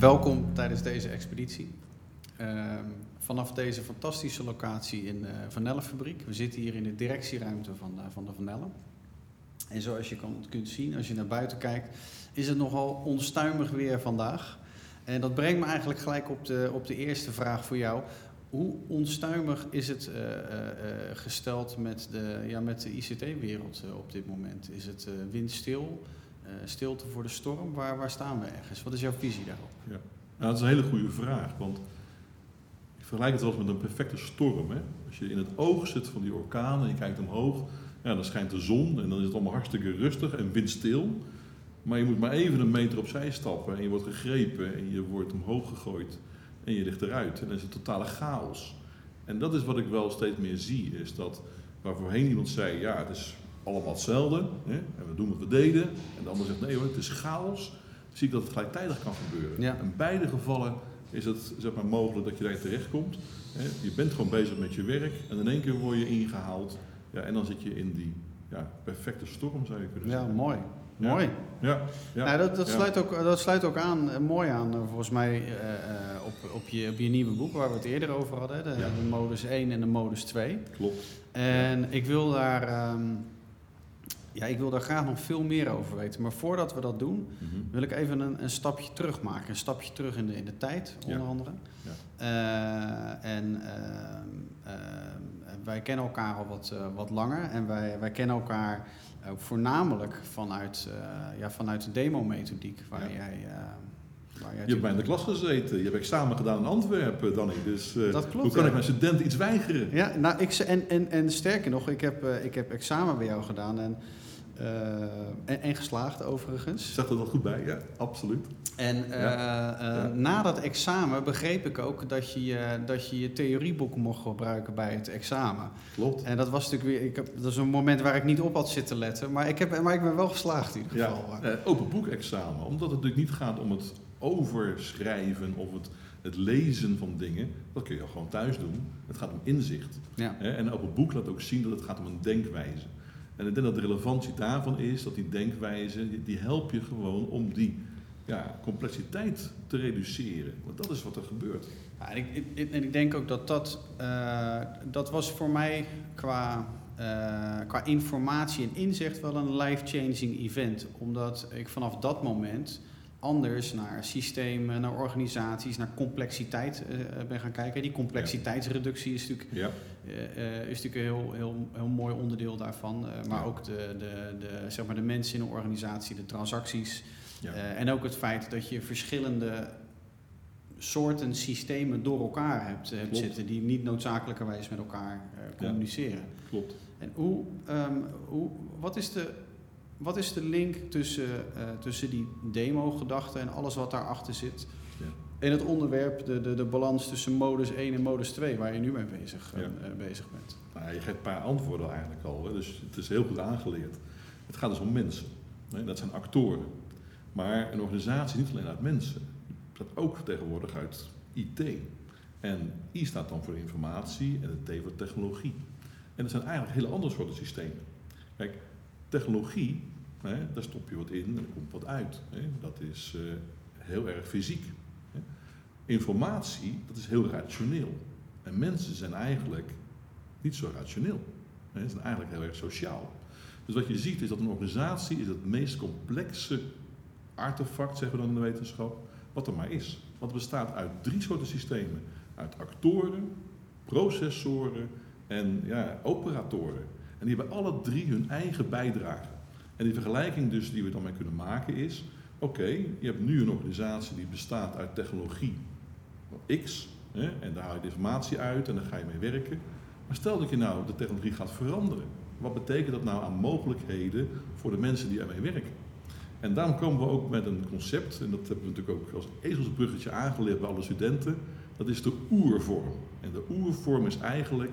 welkom tijdens deze expeditie. Ehm, vanaf deze fantastische locatie in de Van Nelle fabriek. We zitten hier in de directieruimte van, van de Van Nelle. En zoals je kunt zien, als je naar buiten kijkt, is het nogal onstuimig weer vandaag. En dat brengt me eigenlijk gelijk op de, op de eerste vraag voor jou. Hoe onstuimig is het uh, gesteld met de, ja, met de ICT-wereld op dit moment? Is het windstil? Stilte voor de storm? Waar, waar staan we ergens? Wat is jouw visie daarop? Ja. Nou, dat is een hele goede vraag. Want ik vergelijk het wel eens met een perfecte storm. Hè? Als je in het oog zit van die orkaan en je kijkt omhoog, ja, dan schijnt de zon en dan is het allemaal hartstikke rustig en windstil. Maar je moet maar even een meter opzij stappen en je wordt gegrepen en je wordt omhoog gegooid en je ligt eruit. En dan is het totale chaos. En dat is wat ik wel steeds meer zie, is dat waar voorheen iemand zei, ja, het is allemaal hetzelfde hè, en we doen wat we deden. En de ander zegt, nee hoor, het is chaos. Dan zie ik dat het gelijktijdig kan gebeuren. Ja. In beide gevallen is het zeg maar, mogelijk dat je daar terechtkomt. Hè. Je bent gewoon bezig met je werk en in één keer word je ingehaald. Ja, en dan zit je in die ja, perfecte storm, zou je kunnen zeggen. Ja, mooi. Mooi. Ja, ja, nou, dat, dat, sluit ook, dat sluit ook aan, eh, mooi aan, eh, volgens mij, eh, op, op, je, op je nieuwe boek waar we het eerder over hadden. de modus 1 en de modus 2. Klopt. En ik wil daar... ehm, ja, ik wil daar graag nog veel meer over weten. Maar voordat we dat doen, Mhm. wil ik even een, een stapje terug maken. Een stapje terug in de, in de tijd, onder Ja. andere. Ja. Eh, en ehm, ehm, wij kennen elkaar al wat, eh, wat langer. En wij, wij kennen elkaar ook voornamelijk vanuit, eh, ja, vanuit de demo-methodiek. Waar Ja. jij... eh, Je hebt bij in de klas gezeten, je hebt examen gedaan in Antwerpen, Danny. Dus eh, Dat klopt, hoe kan ja. ik mijn studenten iets weigeren? Ja, nou, ik, en, en, en sterker nog, ik heb, eh, ik heb examen bij jou gedaan. En, eh, en, en geslaagd overigens. Zegt er dat goed bij? Ja, absoluut. En Ja. Ja. na dat examen begreep ik ook dat je, je- dat je je theorieboek mocht gebruiken bij het examen. Klopt. En dat was natuurlijk weer, ik heb, dat is een moment waar ik niet op had zitten letten, maar ik, heb, maar ik ben wel geslaagd in ieder Ja, geval. eh, open boek examen. Omdat het natuurlijk niet gaat om het overschrijven of het, het lezen van dingen. Dat kun je gewoon thuis doen. Het gaat om inzicht. Ja. En open boek laat ook zien dat het gaat om een denkwijze. En ik denk dat de relevantie daarvan is dat die denkwijze, die, helpt je gewoon om die ja, complexiteit te reduceren. Want dat is wat er gebeurt. Ja, en, ik, ik- en ik denk ook dat dat, eh, dat was voor mij qua, eh, qua informatie en inzicht wel een life-changing event. Omdat ik vanaf dat moment anders naar systemen, naar organisaties, naar complexiteit eh, ben gaan kijken. Die complexiteitsreductie is natuurlijk, Ja, eh, eh, is natuurlijk een heel, heel, heel mooi onderdeel daarvan. Eh, maar Ja. ook de, de, de, zeg maar de mensen in een organisatie, de transacties. ja. Eh, en ook het feit dat je verschillende soorten systemen door elkaar hebt, zitten, die niet noodzakelijkerwijs met elkaar eh, communiceren. klopt. En hoe, ehm, hoe, wat, is de, wat is de link tussen, eh, tussen die demo-gedachte en alles wat daarachter zit? Ja. En het onderwerp, de, de, de balans tussen modus 1 en modus 2, waar je nu mee bezig, eh, Ja. eh, bezig bent. Nou, je geeft een paar antwoorden eigenlijk al, hè? dus het is heel goed aangeleerd. Het gaat dus om mensen, hè? dat zijn actoren. Maar een organisatie niet alleen uit mensen, het bestaat ook tegenwoordig uit IT. En I staat dan voor informatie en het T voor technologie. En dat zijn eigenlijk hele andere soorten systemen. Kijk, technologie, hè, daar stop je wat in en er komt wat uit. Hè? Dat is eh, heel erg fysiek. Hè? Informatie, dat is heel rationeel. En mensen zijn eigenlijk niet zo rationeel. Ze zijn eigenlijk heel erg sociaal. Dus wat je ziet is dat een organisatie is het meest complexe artefact, zeggen we dan in de wetenschap, wat er maar is. Want het bestaat uit drie soorten systemen. Uit actoren, processoren en ja, operatoren. En die hebben alle drie hun eigen bijdrage. En die vergelijking dus die we dan mee kunnen maken is, oké, je hebt nu een organisatie die bestaat uit technologie X, hè, en daar haal je informatie uit en dan ga je mee werken. Maar stel dat je nou de technologie gaat veranderen. Wat betekent dat nou aan mogelijkheden voor de mensen die ermee werken? En daarom komen we ook met een concept, en dat hebben we natuurlijk ook als ezelsbruggetje aangeleerd bij alle studenten. Dat is de oervorm. En de oervorm is eigenlijk,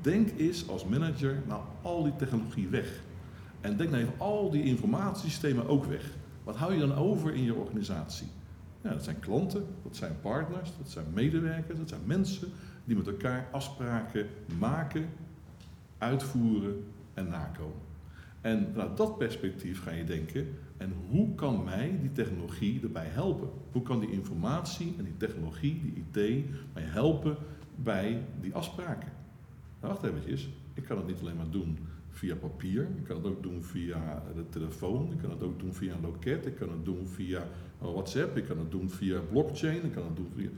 denk eens als manager nou al die technologie weg. En denk nou even al die informatiesystemen ook weg. Wat hou je dan over in je organisatie? Ja, dat zijn klanten, dat zijn partners, dat zijn medewerkers, dat zijn mensen die met elkaar afspraken maken, uitvoeren en nakomen. En vanuit dat perspectief ga je denken, En hoe kan mij die technologie erbij helpen? Hoe kan die informatie en die technologie, die IT, mij helpen bij die afspraken? Nou, wacht eventjes, ik kan het niet alleen maar doen via papier, ik kan het ook doen via de telefoon, ik kan het ook doen via een loket, ik kan het doen via WhatsApp, ik kan het doen via blockchain, ik kan het doen via...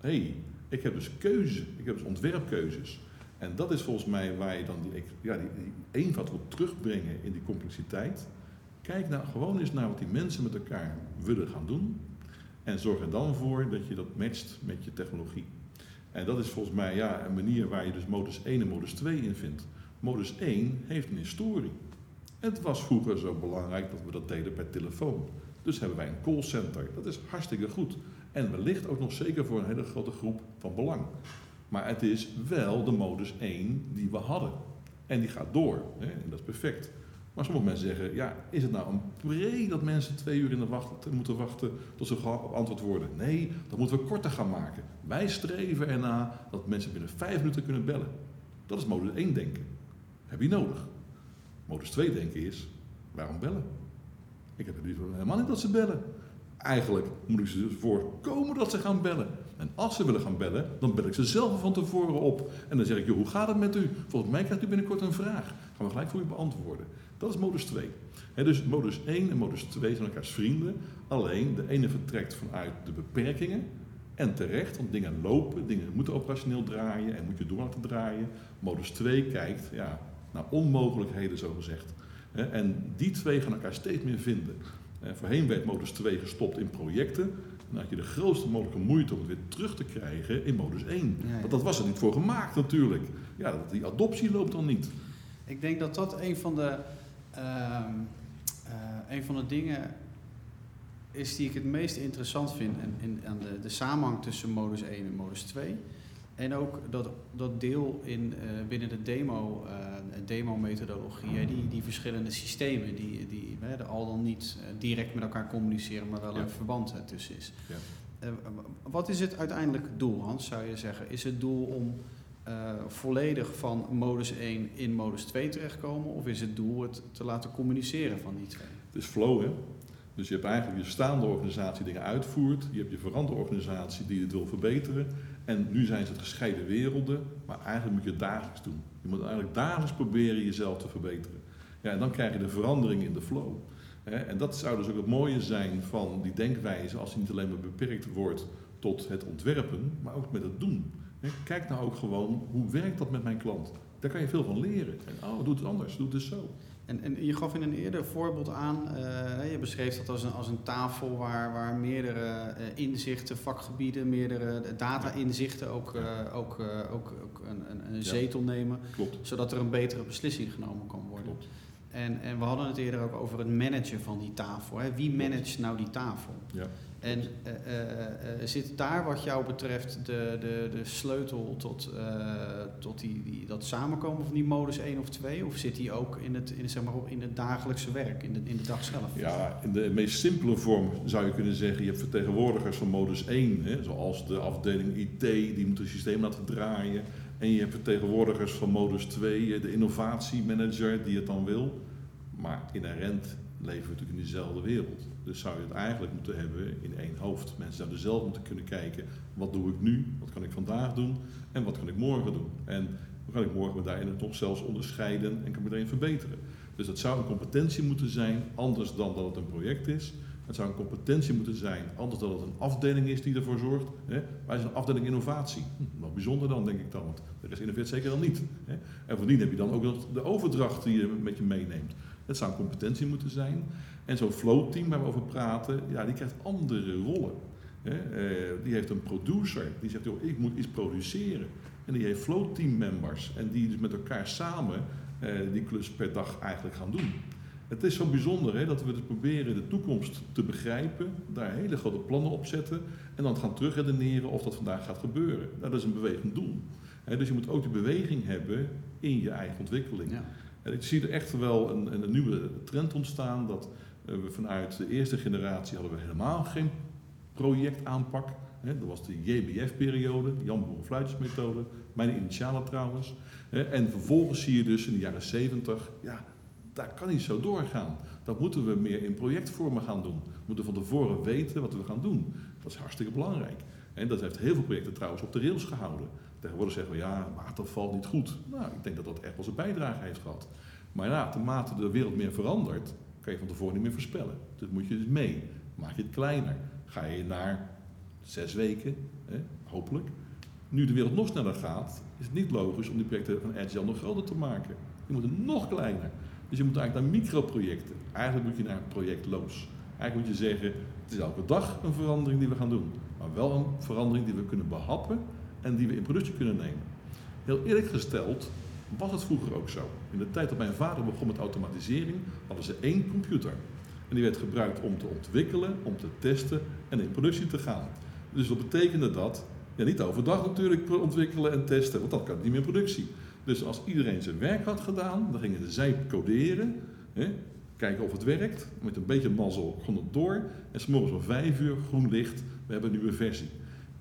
Hey, ik heb dus keuze, ik heb dus ontwerpkeuzes. En dat is volgens mij waar je dan die, ja, die, die eenvoud wil terugbrengen in die complexiteit. Kijk nou gewoon eens naar wat die mensen met elkaar willen gaan doen. En zorg er dan voor dat je dat matcht met je technologie. En dat is volgens mij ja, een manier waar je dus modus 1 en modus 2 in vindt. Modus 1 heeft een historie. Het was vroeger zo belangrijk dat we dat deden per telefoon. Dus hebben wij een callcenter. Dat is hartstikke goed. En wellicht ook nog zeker voor een hele grote groep van belang. Maar het is wel de modus 1 die we hadden. En die gaat door. Hè? En dat is perfect. Maar sommige mensen zeggen, ja, is het nou een pre dat mensen twee uur in de wacht, moeten wachten tot ze geantwoord worden? Nee, dat moeten we korter gaan maken. Wij streven erna dat mensen binnen vijf minuten kunnen bellen. Dat is modus 1 denken. Heb je nodig. Modus 2 denken is, waarom bellen? Ik heb het liever helemaal niet dat ze bellen. Eigenlijk moet ik ze dus voorkomen dat ze gaan bellen. En als ze willen gaan bellen, dan bel ik ze zelf van tevoren op. En dan zeg ik, joh, hoe gaat het met u? Volgens mij krijgt u binnenkort een vraag. Gaan we gelijk voor u beantwoorden. Dat is modus 2. dus modus 1 en modus 2 zijn elkaars vrienden. Alleen de ene vertrekt vanuit de beperkingen. En terecht, want dingen lopen, dingen moeten operationeel draaien en moet je door laten draaien. Modus 2 kijkt ja, naar onmogelijkheden, zo gezegd. En die twee gaan elkaar steeds meer vinden. Voorheen werd modus 2 gestopt in projecten. Dan had je de grootste mogelijke moeite om het weer terug te krijgen in modus 1. Want dat was er niet voor gemaakt natuurlijk. Ja, die adoptie loopt dan niet. Ik denk dat dat een van de, uh, een van de dingen is die ik het meest interessant vind in, in, aan de, de samenhang tussen modus 1 en modus 2. En ook dat, dat deel in, uh, binnen de demo, uh, demo-methodologie, die, die verschillende systemen die, die uh, al dan niet direct met elkaar communiceren, maar wel ja. een verband tussen is. Ja. wat is het uiteindelijk doel, Hans, zou je zeggen? Is het doel om volledig van modus 1 in modus 2 terechtkomen, of is het doel het te laten communiceren van die twee? Het is flow, hè? Dus je hebt eigenlijk je staande organisatie die dingen uitvoert, je hebt je veranderde organisatie die het wil verbeteren. En nu zijn ze het gescheiden werelden, maar eigenlijk moet je het dagelijks doen. Je moet eigenlijk dagelijks proberen jezelf te verbeteren. Ja, en dan krijg je de verandering in de flow. En dat zou dus ook het mooie zijn van die denkwijze, als die niet alleen maar beperkt wordt tot het ontwerpen, maar ook met het doen. Kijk nou ook gewoon, hoe werkt dat met mijn klant? Daar kan je veel van leren. En, oh, doe het anders, doe het dus zo. En, en je gaf in een eerder voorbeeld aan, uh, je beschreef dat als een, als een tafel waar, waar meerdere uh, inzichten, vakgebieden, meerdere data-inzichten ook, uh, ook, ook, ook een, een, een zetel ja. nemen. Klopt. Zodat er een betere beslissing genomen kan worden. Klopt. En, en we hadden het eerder ook over het managen van die tafel. Hè? Wie managt nou die tafel? Ja. En uh, uh, zit daar wat jou betreft de, de, de sleutel tot, tot die, die, dat samenkomen van die modus 1 of 2? Of zit die ook in het, in, zeg maar, in het dagelijkse werk, in de, in de dag zelf? Ja, in de meest simpele vorm zou je kunnen zeggen, je hebt vertegenwoordigers van modus 1, hè, zoals de afdeling IT, die moet het systeem laten draaien. En je hebt vertegenwoordigers van modus 2, de innovatiemanager die het dan wil. Maar inherent leven we natuurlijk in diezelfde wereld. Dus zou je het eigenlijk moeten hebben in één hoofd. Mensen zouden zelf moeten kunnen kijken, wat doe ik nu, wat kan ik vandaag doen en wat kan ik morgen doen. En hoe kan ik morgen me daarin toch zelfs onderscheiden en kan meteen verbeteren. Dus dat zou een competentie moeten zijn, anders dan dat het een project is. Het zou een competentie moeten zijn, anders dan dat het een afdeling is die ervoor zorgt. Hè? Wij zijn een afdeling innovatie. Hm, wat bijzonder dan, denk ik dan, want de rest innoveert zeker dan niet. Hè? En voordien heb je dan ook de overdracht die je met je meeneemt. Het zou een competentie moeten zijn. En zo'n flowteam waar we over praten, ja, die krijgt andere rollen. Hè? Uh, die heeft een producer, die zegt, joh, ik moet iets produceren. En die heeft flowteam members. En die dus met elkaar samen uh, die klus per dag eigenlijk gaan doen. Het is zo bijzonder hè, dat we dus proberen de toekomst te begrijpen, daar hele grote plannen op zetten en dan gaan terugredeneren of dat vandaag gaat gebeuren. Nou, dat is een bewegend doel. dus je moet ook de beweging hebben in je eigen ontwikkeling. Ja. En ik zie er echt wel een, een nieuwe trend ontstaan dat uh, we vanuit de eerste generatie hadden we helemaal geen projectaanpak. Hè, dat was de JBF-periode, de Jan Boerenfluitjesmethode, mijn initialen trouwens. en vervolgens zie je dus in de jaren 70, ja, dat kan niet zo doorgaan. Dat moeten we meer in projectvormen gaan doen. We moeten van tevoren weten wat we gaan doen. Dat is hartstikke belangrijk. En dat heeft heel veel projecten trouwens op de rails gehouden. Tegenwoordig zeggen we, ja, waterval niet goed. Nou, ik denk dat dat echt wel zijn bijdrage heeft gehad. Maar ja, naarmate de wereld meer verandert, kan je van tevoren niet meer voorspellen. Dus moet je dus mee. Maak je het kleiner. Ga je naar zes weken, hè, hopelijk. Nu de wereld nog sneller gaat, is het niet logisch om die projecten van Agile nog groter te maken. Die moeten nog kleiner. Dus je moet eigenlijk naar microprojecten. Eigenlijk moet je naar projectloos. Eigenlijk moet je zeggen, het is elke dag een verandering die we gaan doen. Maar wel een verandering die we kunnen behappen en die we in productie kunnen nemen. Heel eerlijk gesteld was het vroeger ook zo. In de tijd dat mijn vader begon met automatisering, hadden ze één computer. En die werd gebruikt om te ontwikkelen, om te testen en in productie te gaan. Dus dat betekende dat, ja, niet overdag natuurlijk ontwikkelen en testen, want dat kan niet meer in productie. Dus als iedereen zijn werk had gedaan, dan gingen zij coderen, hè, kijken of het werkt. Met een beetje mazzel kon het door. En s'morgens om vijf uur, groen licht, we hebben een nieuwe versie.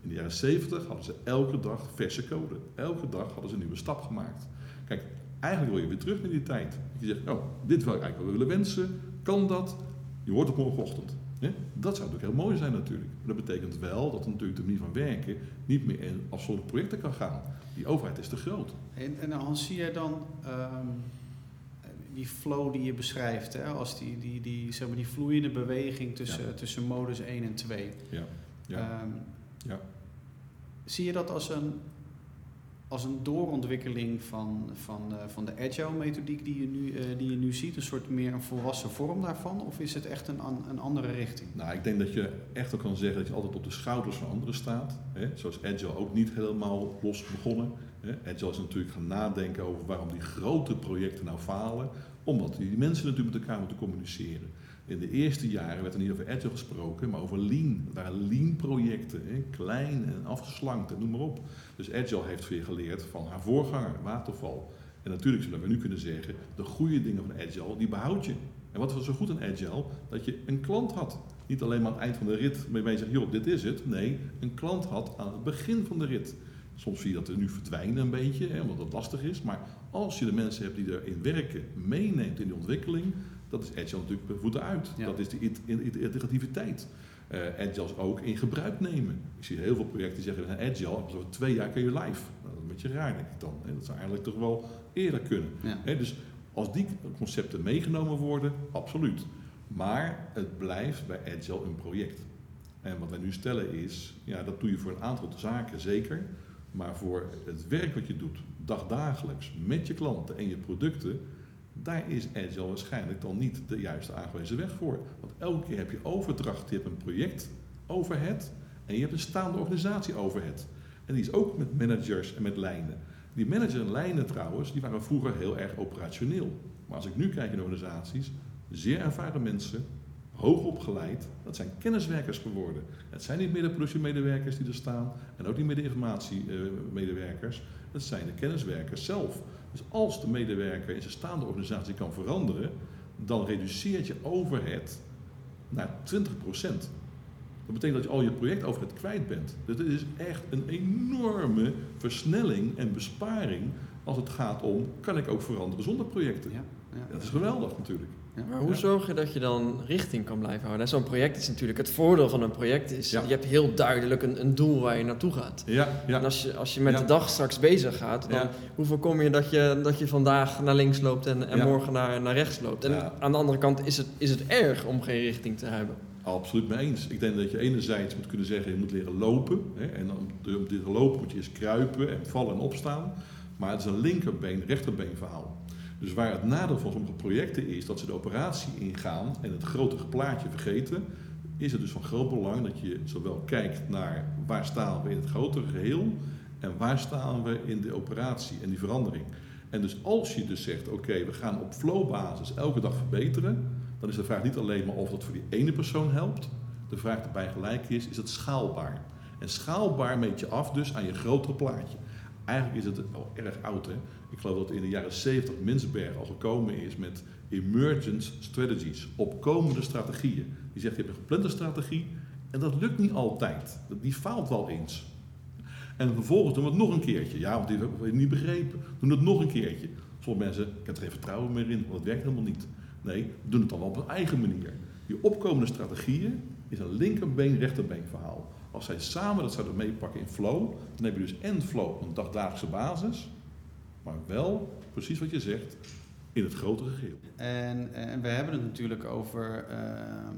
In de jaren 70 hadden ze elke dag verse code. Elke dag hadden ze een nieuwe stap gemaakt. Kijk, eigenlijk wil je weer terug naar die tijd. Je zegt, oh, dit wil ik eigenlijk wel willen wensen. Kan dat? Je hoort op morgenochtend. Dat zou natuurlijk heel mooi zijn natuurlijk. Maar dat betekent wel dat natuurlijk de manier van werken niet meer in afzonderlijke projecten kan gaan. Die overheid is te groot. En, en Hans, zie jij dan ehm, die flow die je beschrijft, hè, als die, die, die, zeg maar die vloeiende beweging tussen, tussen modus 1 en 2. Ja. Ja. Ehm, ja. Zie je dat als een, als een doorontwikkeling van, van, uh, van de agile methodiek die je, nu, uh, die je nu ziet, een soort meer een volwassen vorm daarvan, of is het echt een, een andere richting? Nou, ik denk dat je echt ook kan zeggen dat je altijd op de schouders van anderen staat. Hè? Zoals agile ook niet helemaal los begonnen. Hè? Agile is natuurlijk gaan nadenken over waarom die grote projecten nou falen, omdat die mensen natuurlijk met elkaar moeten communiceren. In de eerste jaren werd er niet over agile gesproken, maar over lean. Het waren lean projecten, hè? klein en afgeslankt en noem maar op. Dus agile heeft weer geleerd van haar voorganger, waterval. En natuurlijk zullen we nu kunnen zeggen, de goede dingen van agile, die behoud je. En wat was zo goed aan agile? Dat je een klant had. Niet alleen maar aan het eind van de rit je zegt, joh, dit is het. Nee, een klant had aan het begin van de rit. Soms zie je dat er nu verdwijnen een beetje, hè, omdat het lastig is. Maar als je de mensen hebt die erin werken, meeneemt in die ontwikkeling, dat is Agile natuurlijk voeten uit. Dat is de integrativiteit. Uh, Agile is ook in gebruik nemen. Ik zie heel veel projecten die zeggen, Agile, over twee jaar kun je live. Nou, dat is een beetje raar, denk ik dan. Dat zou eigenlijk toch wel eerder kunnen. Ja. Dus als die concepten meegenomen worden, absoluut. Maar het blijft bij Agile een project. En wat wij nu stellen is, ja, dat doe je voor een aantal zaken zeker. Maar voor het werk wat je doet, dagdagelijks, met je klanten en je producten, daar is Agile waarschijnlijk dan niet de juiste aangewezen weg voor. Want elke keer heb je overdracht, je hebt een project overhead en je hebt een staande organisatie overhead. En die is ook met managers en met lijnen. Die manager en lijnen trouwens, die waren vroeger heel erg operationeel. Maar als ik nu kijk in organisaties, zeer ervaren mensen, hoog opgeleid, dat zijn kenniswerkers geworden. Het zijn niet meer de productiemedewerkers die er staan en ook niet meer de informatiemedewerkers. Het zijn de kenniswerkers zelf. Dus als de medewerker in zijn staande organisatie kan veranderen, dan reduceert je overhead naar 20%. Dat betekent dat je al je projectoverhead kwijt bent. Dus dit is echt een enorme versnelling en besparing als het gaat om, kan ik ook veranderen zonder projecten. Ja, ja. Dat is geweldig natuurlijk. Ja, maar hoe zorg je dat je dan richting kan blijven houden? Zo'n project is natuurlijk, het voordeel van een project is, je hebt heel duidelijk een, een, doel waar je naartoe gaat. Ja, ja. En als je, als je met de dag straks bezig gaat, dan hoe voorkom je dat, je dat je vandaag naar links loopt en, en morgen naar, naar rechts loopt? En aan de andere kant is het, is het erg om geen richting te hebben. Absoluut mee eens. Ik denk dat je enerzijds moet kunnen zeggen, je moet leren lopen. Hè, en om te leren lopen moet je eens kruipen en vallen en opstaan. Maar het is een linkerbeen, rechterbeen verhaal. Dus waar het nadeel van sommige projecten is dat ze de operatie ingaan en het grotere plaatje vergeten, is het dus van groot belang dat je zowel kijkt naar waar staan we in het grotere geheel en waar staan we in de operatie en die verandering. En dus als je dus zegt, oké, we gaan op flowbasis elke dag verbeteren, dan is de vraag niet alleen maar of dat voor die ene persoon helpt. De vraag daarbij gelijk is, is het schaalbaar? En schaalbaar meet je af dus aan je grotere plaatje. Eigenlijk is het al erg oud. Hè? Ik geloof dat in de jaren 70 Minsberg al gekomen is met emergent strategies, opkomende strategieën. Die zegt, je hebt een geplande strategie en dat lukt niet altijd. Die faalt wel eens. En vervolgens doen we het nog een keertje. Ja, want die hebben we niet begrepen. Doen het nog een keertje. Sommige mensen, ik heb er geen vertrouwen meer in, want het werkt helemaal niet. Nee, doen het dan wel op een eigen manier. Die opkomende strategieën is een linkerbeen, rechterbeen verhaal. Als zij samen dat zouden meepakken in flow, dan heb je dus en flow op een dagdagelijkse basis, maar wel, precies wat je zegt, in het grotere geheel. En, en we hebben het natuurlijk over, ehm,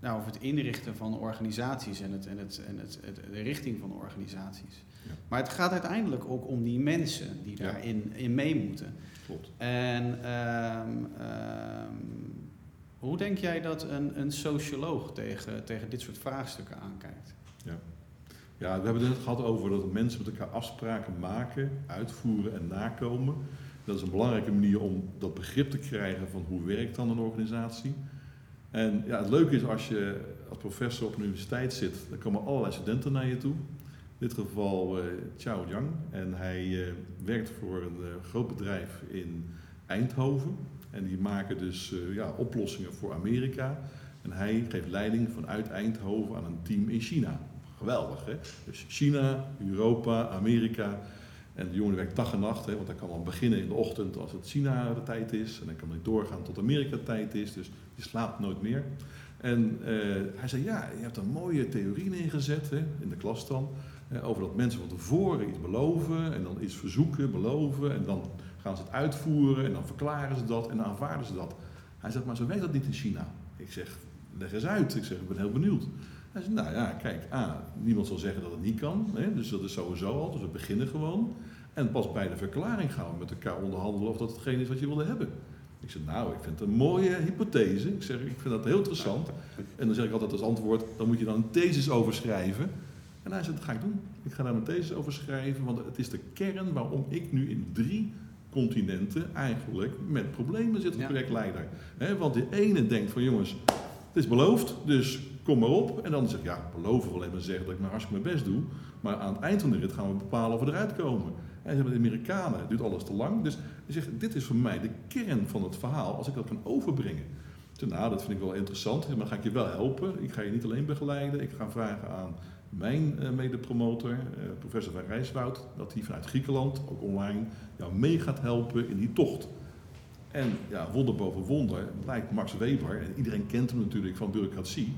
nou, over het inrichten van organisaties en, het, en, het, en het, de richting van organisaties. Ja. Maar het gaat uiteindelijk ook om die mensen die daarin in mee moeten. Klopt. En um, hoe denk jij dat een, een socioloog tegen, tegen dit soort vraagstukken aankijkt? Ja. ja, we hebben het gehad over dat mensen met elkaar afspraken maken, uitvoeren en nakomen. Dat is een belangrijke manier om dat begrip te krijgen van hoe werkt dan een organisatie. En ja, het leuke is als je als professor op een universiteit zit, dan komen allerlei studenten naar je toe. In dit geval uh, Chao Yang. En hij uh, werkt voor een uh, groot bedrijf in Eindhoven. En die maken dus ja, oplossingen voor Amerika. En hij geeft leiding vanuit Eindhoven aan een team in China. Geweldig, hè? Dus China, Europa, Amerika. En de jongen werkt dag en nacht, hè, want hij kan dan beginnen in de ochtend als het China de tijd is. En dan kan hij doorgaan tot Amerika de tijd is. Dus die slaapt nooit meer. En uh, hij zei, ja, je hebt een mooie theorie neergezet hè, in de klas dan. over dat mensen van tevoren iets beloven en dan iets verzoeken, beloven. En dan gaan ze het uitvoeren en dan verklaren ze dat en dan aanvaarden ze dat. Hij zegt, maar zo weet dat niet in China. Ik zeg, leg eens uit. Ik zeg, ik ben heel benieuwd. Hij zegt, nou ja, kijk, A, niemand zal zeggen dat het niet kan. Hè, dus dat is sowieso al. Dus we beginnen gewoon. En pas bij de verklaring gaan we met elkaar onderhandelen of dat hetgeen is wat je wilde hebben. Ik zeg, nou, ik vind het een mooie hypothese. Ik zeg, ik vind dat heel interessant. En dan zeg ik altijd als antwoord, dan moet je dan een thesis over schrijven. En hij zegt, dat ga ik doen. Ik ga daar een thesis over schrijven, want het is de kern waarom ik nu in drie continenten eigenlijk met problemen zit als projectleider. want de ene denkt van, jongens, het is beloofd, dus kom maar op. En dan zeg ik, ja, beloven wil alleen maar zeggen dat ik maar hartstikke mijn best doe. Maar aan het eind van de rit gaan we bepalen of we eruit komen. En ze de Amerikanen, het duurt alles te lang. Dus hij zegt, dit is voor mij de kern van het verhaal, als ik dat kan overbrengen. Zeg, nou, dat vind ik wel interessant, maar ga ik je wel helpen. Ik ga je niet alleen begeleiden, ik ga vragen aan mijn uh, medepromotor, uh, professor van Rijswoud, dat hij vanuit Griekenland, ook online, jou mee gaat helpen in die tocht. En ja, wonder boven wonder blijkt Max Weber, en iedereen kent hem natuurlijk van bureaucratie,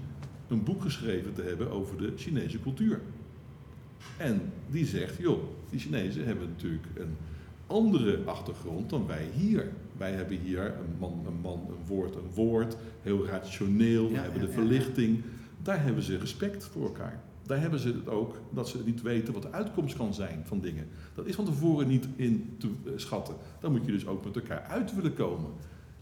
een boek geschreven te hebben over de Chinese cultuur. En die zegt, joh, die Chinezen hebben natuurlijk een andere achtergrond dan wij hier. Wij hebben hier een man, een man, een woord, een woord, heel rationeel, we hebben de verlichting. Daar hebben ze respect voor elkaar. Daar hebben ze het ook dat ze niet weten wat de uitkomst kan zijn van dingen. Dat is van tevoren niet in te eh, schatten. Dan moet je dus ook met elkaar uit willen komen.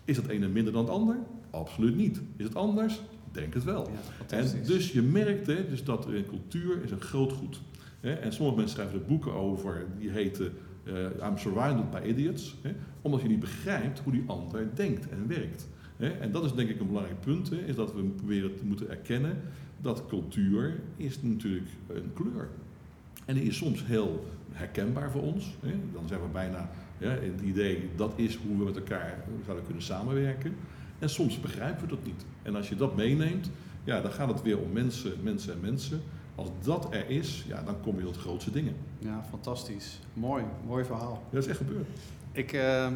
Is het ene minder dan het ander? Absoluut niet. Is het anders? Denk het wel. en dus je merkt hè, dus dat een cultuur is een groot goed. En sommige mensen schrijven er boeken over, die heten uh, I'm surrounded by idiots. Omdat je niet begrijpt hoe die ander denkt en werkt. En dat is denk ik een belangrijk punt, is dat we proberen te moeten erkennen dat cultuur is natuurlijk een kleur. En die is soms heel herkenbaar voor ons. Dan zijn we bijna ja, het idee dat is hoe we met elkaar zouden kunnen samenwerken. En soms begrijpen we dat niet. En als je dat meeneemt, ja, dan gaat het weer om mensen, mensen en mensen. Als dat er is, ja, dan kom je tot grootste dingen. Ja, fantastisch. Mooi, mooi verhaal. dat is echt gebeurd. Ik, uh,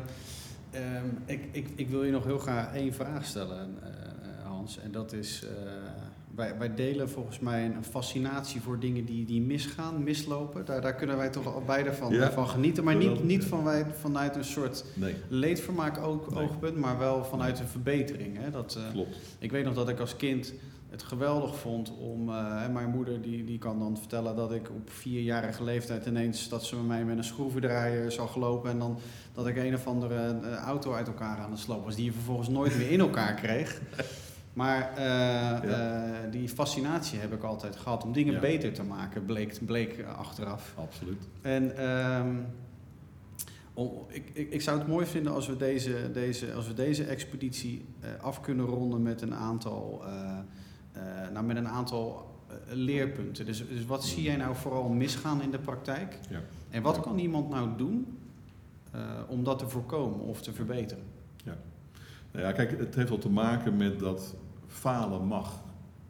ik, ik, ik wil je nog heel graag één vraag stellen, uh, Hans. En dat is, uh, wij, wij delen volgens mij een fascinatie voor dingen die, die misgaan, mislopen. Daar, daar kunnen wij toch al beide van, van genieten. Maar niet, niet van wij, vanuit een soort nee. leedvermaak ook, oogpunt, maar wel vanuit een verbetering. Hè? Dat, Klopt. Ik weet nog dat ik als kind het geweldig vond om. Uh, mijn moeder die, die kan dan vertellen dat ik op vierjarige leeftijd ineens dat ze met mij met een schroevendraaier zag lopen. En dan dat ik een of andere uh, auto uit elkaar aan het slopen was, die je vervolgens nooit meer in elkaar kreeg. Maar uh, ja. die fascinatie heb ik altijd gehad om dingen ja. beter te maken, bleek, bleek achteraf. Absoluut. En um, om, ik, ik, ik, zou het mooi vinden als we deze, deze, als we deze expeditie af kunnen ronden met een aantal nou, met een aantal leerpunten. Dus, dus wat zie jij nou vooral misgaan in de praktijk? Ja. En wat kan iemand nou doen om dat te voorkomen of te verbeteren? Ja. Kijk, het heeft wel te maken met dat falen mag.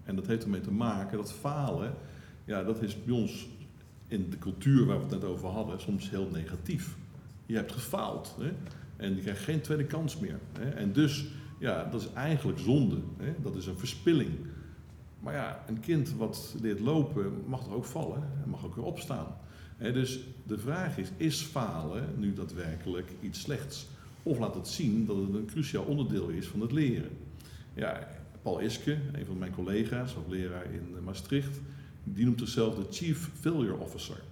En dat heeft ermee te maken dat falen, ja, dat is bij ons in de cultuur waar we het net over hadden, soms heel negatief. Je hebt gefaald. Hè? En die krijgt geen tweede kans meer. Hè? En dus, ja, dat is eigenlijk zonde. Hè? Dat is een verspilling. Maar ja, een kind wat leert lopen mag er ook vallen en mag ook weer opstaan. dus de vraag is, is falen nu daadwerkelijk iets slechts? Of laat het zien dat het een cruciaal onderdeel is van het leren? Ja, Paul Iske, een van mijn collega's, leraar in Maastricht, die noemt zichzelf de Chief Failure Officer.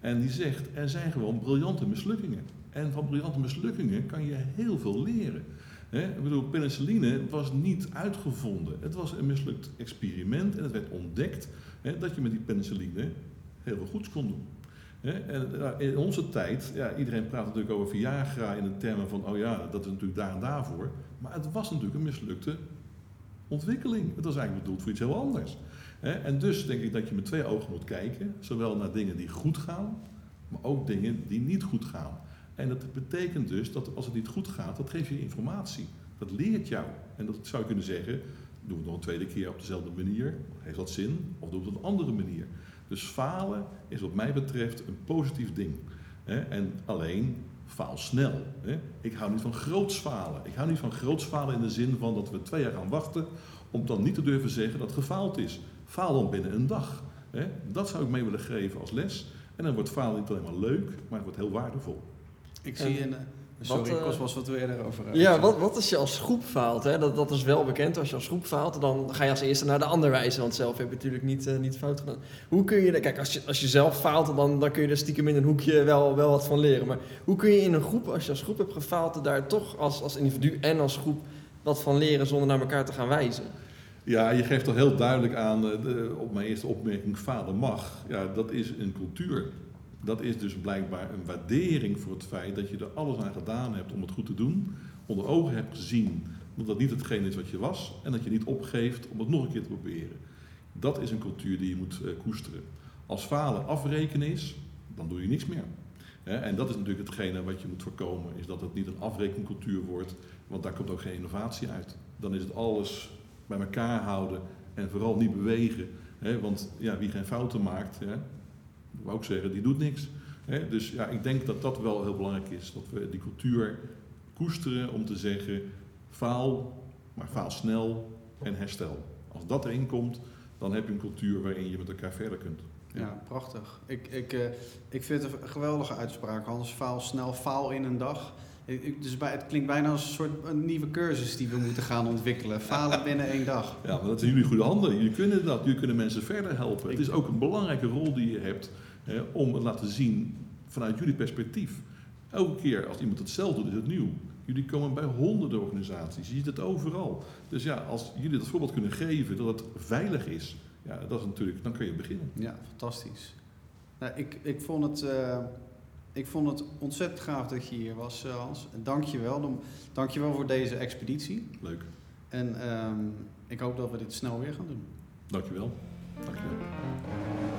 En die zegt, er zijn gewoon briljante mislukkingen. En van briljante mislukkingen kan je heel veel leren. Ik bedoel, penicilline was niet uitgevonden. Het was een mislukt experiment en het werd ontdekt dat je met die penicilline heel veel goeds kon doen. En in onze tijd, ja, iedereen praat natuurlijk over Viagra in de termen van, oh ja, dat is natuurlijk daar en daarvoor. Maar het was natuurlijk een mislukte ontwikkeling. Het was eigenlijk bedoeld voor iets heel anders. En dus denk ik dat je met twee ogen moet kijken, zowel naar dingen die goed gaan, maar ook dingen die niet goed gaan. En dat betekent dus dat als het niet goed gaat, dat geeft je informatie. Dat leert jou. En dat zou je kunnen zeggen, doen we het nog een tweede keer op dezelfde manier. Heeft dat zin? Of doen we het op een andere manier? Dus falen is wat mij betreft een positief ding. En alleen faal snel. Ik hou niet van groots falen. Ik hou niet van groots falen in de zin van dat we twee jaar gaan wachten om dan niet te durven zeggen dat het gefaald is. Faal dan binnen een dag. Dat zou ik mee willen geven als les. En dan wordt falen niet alleen maar leuk, maar het wordt heel waardevol. Ik zie een. Sorry, wat, uh, Cosmos, wat wil je erover uh, Ja, wat, wat als je als groep faalt? Hè? Dat, dat is wel bekend. Als je als groep faalt, dan ga je als eerste naar de ander wijzen. Want zelf heb je natuurlijk niet, uh, niet fout gedaan. Hoe kun je... Kijk, als je, als je zelf faalt, dan, dan kun je er stiekem in een hoekje wel, wel wat van leren. Maar hoe kun je in een groep, als je als groep hebt gefaald... daar toch als, als individu en als groep wat van leren zonder naar elkaar te gaan wijzen? Ja, je geeft toch heel duidelijk aan, de, op mijn eerste opmerking, vader mag. Ja, dat is een cultuur dat is dus blijkbaar een waardering voor het feit dat je er alles aan gedaan hebt om het goed te doen. Onder ogen hebt gezien dat dat niet hetgeen is wat je was. En dat je niet opgeeft om het nog een keer te proberen. Dat is een cultuur die je moet uh, koesteren. Als falen afrekenen is, dan doe je niks meer. En dat is natuurlijk hetgene wat je moet voorkomen, is dat het niet een afrekencultuur wordt, want daar komt ook geen innovatie uit. Dan is het alles bij elkaar houden en vooral niet bewegen. Want ja, wie geen fouten maakt, wou ook zeggen, die doet niks. Dus ja, ik denk dat dat wel heel belangrijk is. Dat we die cultuur koesteren om te zeggen, faal, maar faal snel en herstel. Als dat erin komt, dan heb je een cultuur waarin je met elkaar verder kunt. Ja, prachtig. Ik, ik, uh, ik vind het een geweldige uitspraak, Hans. Faal snel, faal in een dag. Dus bij, het klinkt bijna als een soort een nieuwe cursus die we moeten gaan ontwikkelen. Falen binnen één dag. Ja, maar dat zijn jullie goede handen. Jullie kunnen dat. Jullie kunnen mensen verder helpen. Het is ook een belangrijke rol die je hebt hè, om het laten zien vanuit jullie perspectief. Elke keer als iemand hetzelfde doet, is het nieuw. Jullie komen bij honderden organisaties. Je ziet het overal. Dus ja, als jullie dat voorbeeld kunnen geven dat het veilig is, ja, dat is natuurlijk, dan kun je beginnen. Ja, fantastisch. Nou, ik, ik vond het. Uh ik vond het ontzettend gaaf dat je hier was, eh, Hans. Dank je wel. Dank je wel voor deze expeditie. Leuk. En um, ik hoop dat we dit snel weer gaan doen. Dank je wel. Dank je wel.